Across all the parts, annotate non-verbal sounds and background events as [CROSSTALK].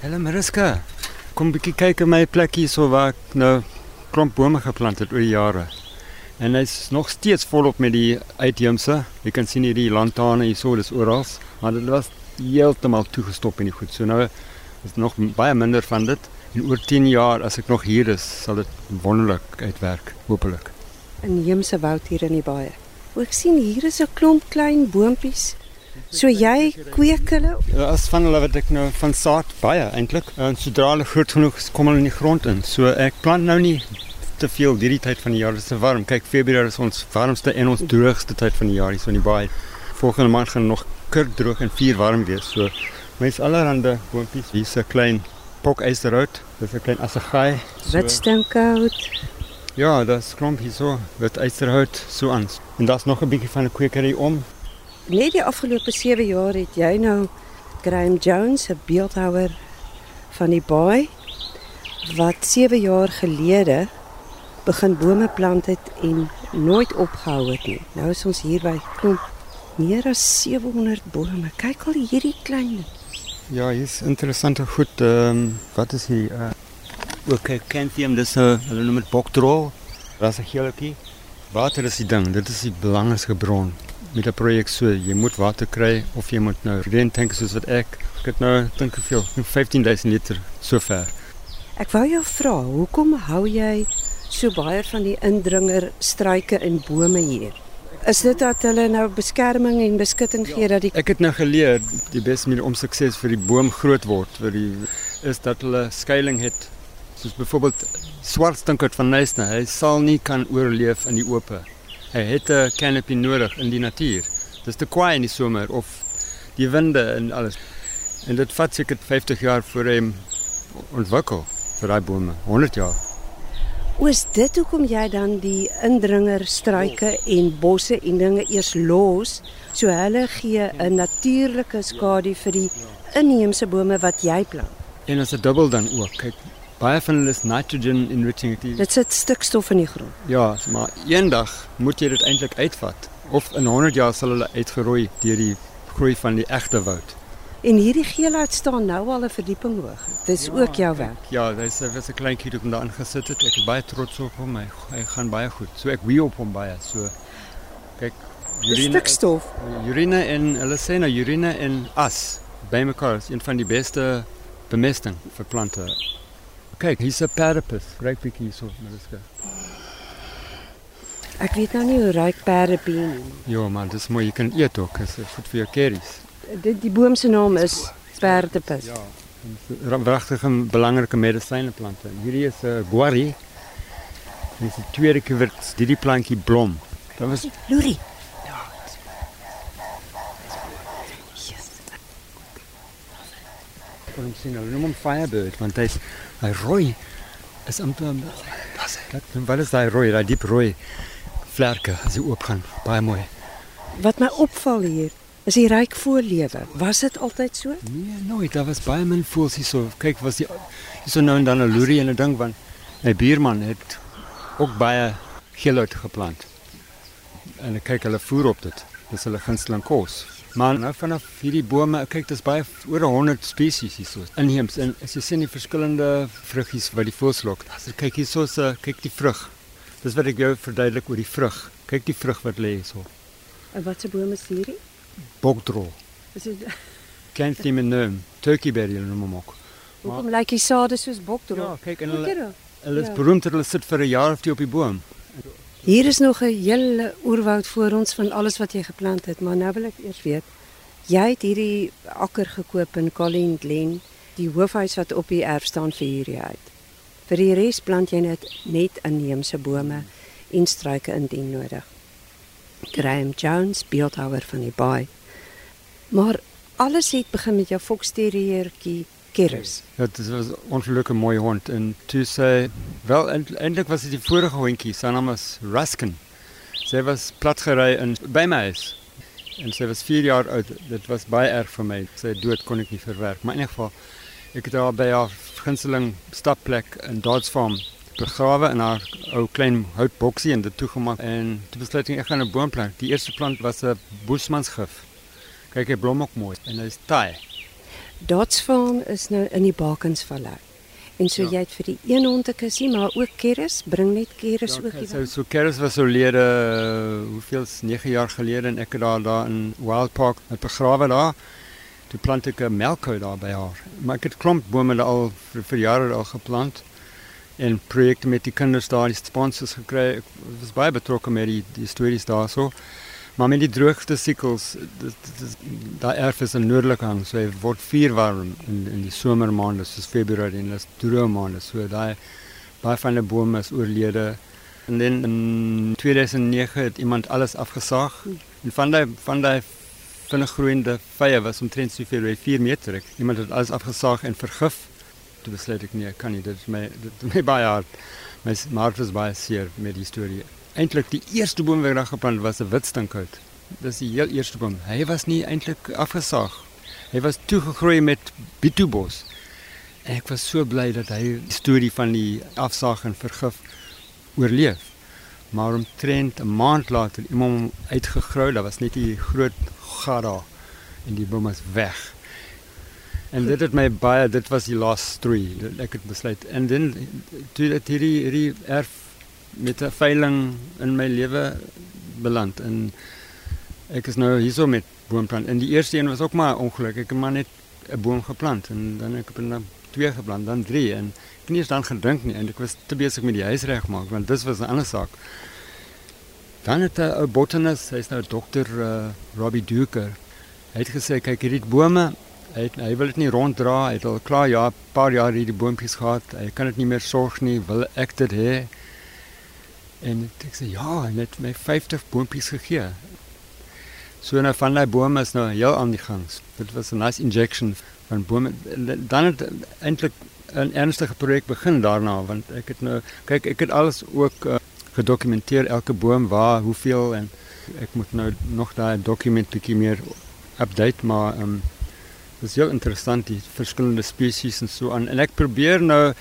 Hallo Mariska. Kom bietjie kyk in my plekkie so waar ek nou klomp bome geplant het oor die jare. En hy's nog steeds volop met die uitheemse. Jy kan sien hierdie lantane hier so, dis oral, maar dit was heeltemal toegestop in die goed. So nou is nog baie minder van dit. En oor 10 jaar as ek nog hier is, sal dit wonderlik uitwerk, hopelik. Inheemse woud hier in die baie. O, ek sien hier is 'n klomp klein boontjies. So jy kweek hulle? Ja, As van hulle wat ek nou van saad baie eintlik. En sodra hulle groot genoeg is, kom hulle in die grond in. So ek plant nou nie te veel hierdie tyd van die jaar. Dit is te warm. Kyk, Februarie is ons warmste en ons droogste tyd van die jaar hier so in die baai. Volgende maand gaan nog kurkdroog en vier warm wees. So mens allerhande boontjies. Hier's 'n klein pokysterhout. Dis 'n klein assegaai. Wit stinkhout. Ja, daar's klomp hier so. Wit eysterhout so aan. En daar's nog 'n bietjie van 'n kwekery om. Net die afgelope 7 jaar het jy nou Graham Jones, 'n beeldhouer van die baai wat 7 jaar gelede begin bome plant het en nooit opgehou het nie. Nou is ons hier by klomp meer as 700 bome. Kyk al hierdie klein. Ja, hier's interessante goed. Ehm um, wat is hier? Uh, ook Canthium, dis 'n hulle noem dit bokdrol. Daar's 'n geeltjie. Water is die ding. Dit is die belangrikste bron met 'n projek so. Jy moet water kry of jy moet nou rentank soos wat ek. Ek het nou dink hoeveel? 15000 liter sover. Ek wou jou vra, hoekom hou jy so baie van die indringer struike en bome hier? Is dit dat hulle nou beskerming en beskutting gee dat die Ek het nou geleer die beste manier om sukses vir die boom groot word vir die is dat hulle skuilings het. Soos byvoorbeeld swart stinkhout van Nysna, hy sal nie kan oorleef in die oop. Hy het 'n canopy nodig in die natuur. Dis te kwaai in die somer of die winde en alles. En dit vat seker 50 jaar voor hy hom ontwikkel vir daai bome. 100 jaar. Oos dit hoekom jy dan die indringer struike en bosse en dinge eers los so hulle gee 'n natuurlike skadu vir die inheemse bome wat jy plant. En as 'n dubbel dan ook. Kyk, baie van hulle is nitrogen enriching. Die, Dit sit stikstof in die grond. ja, maar eendag moet jy dit eintlik uitvat. Of in 100 jaar sal hulle uitgeroei deur die groei van die egte woud. En hierdie geelhout staan nou al 'n verdieping hoog. Dis ja, ook jou werk. Ja, dis was 'n klein kind wat daar ingesit het. Ek is baie trots op hom. Hy, hy gaan baie goed. So ek wie op hom baie. So kyk, Stikstof. urine en hulle sê nou urine en as bymekaar is een van die beste bemesting vir plante. Kyk, hier's 'n perdepus. Ryk bietjie hierso, Mariska. Ek weet nou nie hoe ryk perdepien nie. Ja, man, dis mooi. Jy kan eet ook. Dit is goed vir jou kerries. Dit die boom se naam is perdepus. Ja. 'n belangrike medisynplante. Hierdie is 'n uh, guarri. Dit is die tweede keer wat hierdie plantjie blom. Dit was Loerie. Hulle noem hom Firebird want hy's hy rooi is amper das dit. Wat is daai rooi, daai diep rooi vlerke as hy oopgaan. Baie mooi. Wat my opval hier is die ryk voorlewe. Was dit altyd so? Nee, nooit. Daar was baie min voels hier so. Kyk, was die hierso nou en dan 'n loerie en 'n ding van my buurman het ook baie geelhout geplant. En ek kyk hulle voer op dit. Dis hulle gunsteling kos. Maar nou vanaf hierdie bome, kyk dis baie oor 100 spesies hierso. Inheems en as jy sien die verskillende vruggies wat die voëls lok. As jy kyk hierso se kyk die vrug. Dis wat ek jou verduidelik oor die vrug. Kyk die vrug wat lê hierso. En wat se boom is hierdie? Bokdrol. Is dit Canthim en um, turkeyberry noem hom ook. Hoekom lyk die sade soos bokdrol? Ja, kyk en hulle hulle is Ja. beroemd dat hulle sit vir 'n jaar of twee op die boom. Hier is nog 'n hele oerwoud voor ons van alles wat jy geplant het, maar nou wil ek eers weet. Jy het hierdie akker gekoop in Colleen Glen, die hoofhuis wat op die erf staan vir hierdie uit. Vir die res plant jy net net inheemse bome en struike indien nodig. Graham Jones, beeldhouer van die baai. Maar alles het begin met jou foksterriertjie Keris. Ja, was 'n ongelukkige mooi hond en toe sê wel eind- eintlik was dit die vorige hondjie, sy naam was Ruskin. Sy was platgery in by my huis. En sy was 4 jaar oud. Dit was baie erg vir my. Sy dood kon ek nie verwerk. Maar in elk geval ek het haar by haar gunsteling stapplek in Dodds Farm begrawe in haar ou klein houtboksie en dit en toe besluit ek ek gaan 'n boom plant. Die eerste plant was 'n boesmansgif. Kyk, hy blom ook mooi en hy's taai. Dots Farm is nou in die Bakensvallei. En so Ja. jy het vir die een hondekussie, maar ook keres, bring net keres ook Ja, hier. so so Keres was oorlede uh, hoeveel's 9 jaar gelede en ek het daar daar in Wild Park het begrawe daar. Toe plant ek 'n melkou daar by haar. Maar ek het klomp bome daar al vir, vir jare al geplant en projekte met die kinders daar, die sponsors gekry. Ek was baie betrokke met die die stories daarso. Maar met die droogte sikels, daai erf is in noordelike hang, so hy word vuurwarm in in die somermaande soos Februarie en dis droë maande. So daai baie van die bome is oorlede. En dan in 2009 het iemand alles afgesaag. En van daai van daai vinnig groeiende vye was omtrent soveel wie 4 meter. Ek, iemand het alles afgesaag en vergif. Toe besluit ek nee, kan nie. Dit is my dit is my baie hard. My hart was baie seer met die storie. Eintlik die eerste boom wat ek daar geplant was 'n witstinkhout. Dis die heel eerste boom. Hy was nie eintlik afgesaag. Hy was toegegroei met bitubos. En ek was so bly dat hy die storie van die afsaag en vergif oorleef. Maar omtrent 'n maand later iemand hom uitgegrou, daar was net die groot gat daar en die boom is weg. En dit het my baie dit was die last story. Ek het besluit en dan toe dit hierdie hierdie erf met 'n veiling in my lewe beland en ek is nou hierso met boomplant. En die eerste een was ook maar ongeluk. Ek het maar net 'n boom geplant en dan ek het twee geplant, dan drie en ek het nie eens dan gedink nie en ek was te besig met die huis regmaak want dis was 'n ander saak. Dan het 'n ou botanist, hy's nou dokter uh, Robbie Duker. Hy het gesê kyk hierdie bome, hy het, hy wil dit nie ronddra, hy het al klaar ja, 'n paar jaar hierdie boontjies gehad. Hy kan dit nie meer sorg nie, wil ek dit hê? En ek sê ja, en het my 50 boontjies gegee. So nou van daai bome is nou heel aan die gang. Dit was 'n nice injection van bome. Dan het eintlik 'n ernstige projek begin daarna want ek het nou kyk ek het alles ook uh, gedokumenteer elke boom waar hoeveel en ek moet nou nog daai dokument bietjie meer update maar um, dis heel interessant die verskillende spesies en so aan en ek probeer nou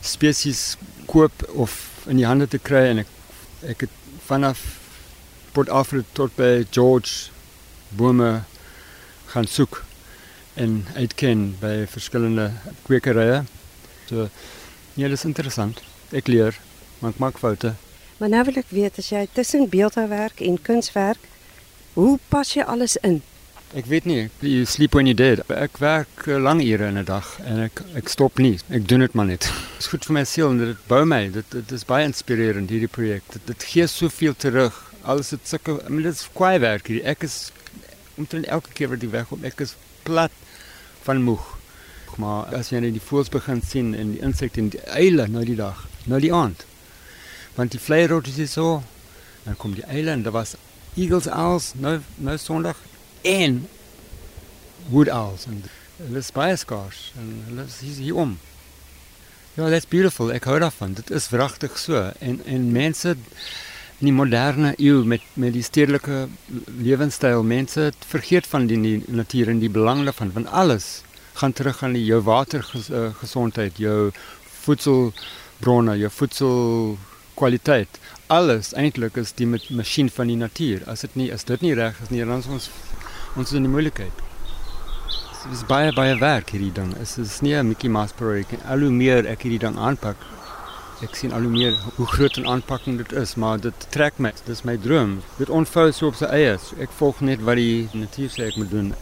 spesies koop of in die hande te kry en ek ek het vanaf Port Alfred tot by George bome gaan soek en uitken by verskillende kwekerye. So ja, dis interessant. Ek leer, maar ek maak foute. Maar nou wil ek weet as jy tussen beeldhouwerk en kunswerk, hoe pas jy alles in? Ek weet nie, you sleep when you're dead. Ek werk uh, lang ure in 'n dag en ek ek stop nie. Ek doen dit maar net. [LAUGHS] Dit is goed vir my siel en dit bou my. Dit dit is baie inspirerend hierdie projek. Dit dit gee soveel terug. Alles dit sulke, I mean dit is kwaai werk hier. Ek is omtrent elke keer wat ek wegkom, ek is plat van moeg. Maar as jy net die voëls begin sien en die insekte en die eile nou die dag, nou die aand. Want die vleierotjies is so, dan kom die eile en daar was eagles owls nou nou Sondag en wood owls en hulle is baie skaars en hulle is hier, om. Ja, that's beautiful. Ek hou daarvan. Dit is wragtig so en en mense in die moderne eeu met met die stedelike lewenstyl, mense het vergeet van die, die natuur en die belang daarvan van alles gaan terug aan die jou watergesondheid, jou voedselbronne, jou voedselkwaliteit. Alles eintlik is die met masjien van die natuur. As dit nie is dit nie reg is nie, dan ons ons is in die moeilikheid. Dit is baie baie werk hierdie ding. Dit is, is nie 'n Mickey Mouse projek nie. Al hoe meer ek hierdie ding aanpak, ek sien al hoe meer hoe groot en aanpakking dit is, maar dit trek my. Dit is my droom. Dit ontvou so op sy eie. So ek volg net wat die natuur sê ek moet doen.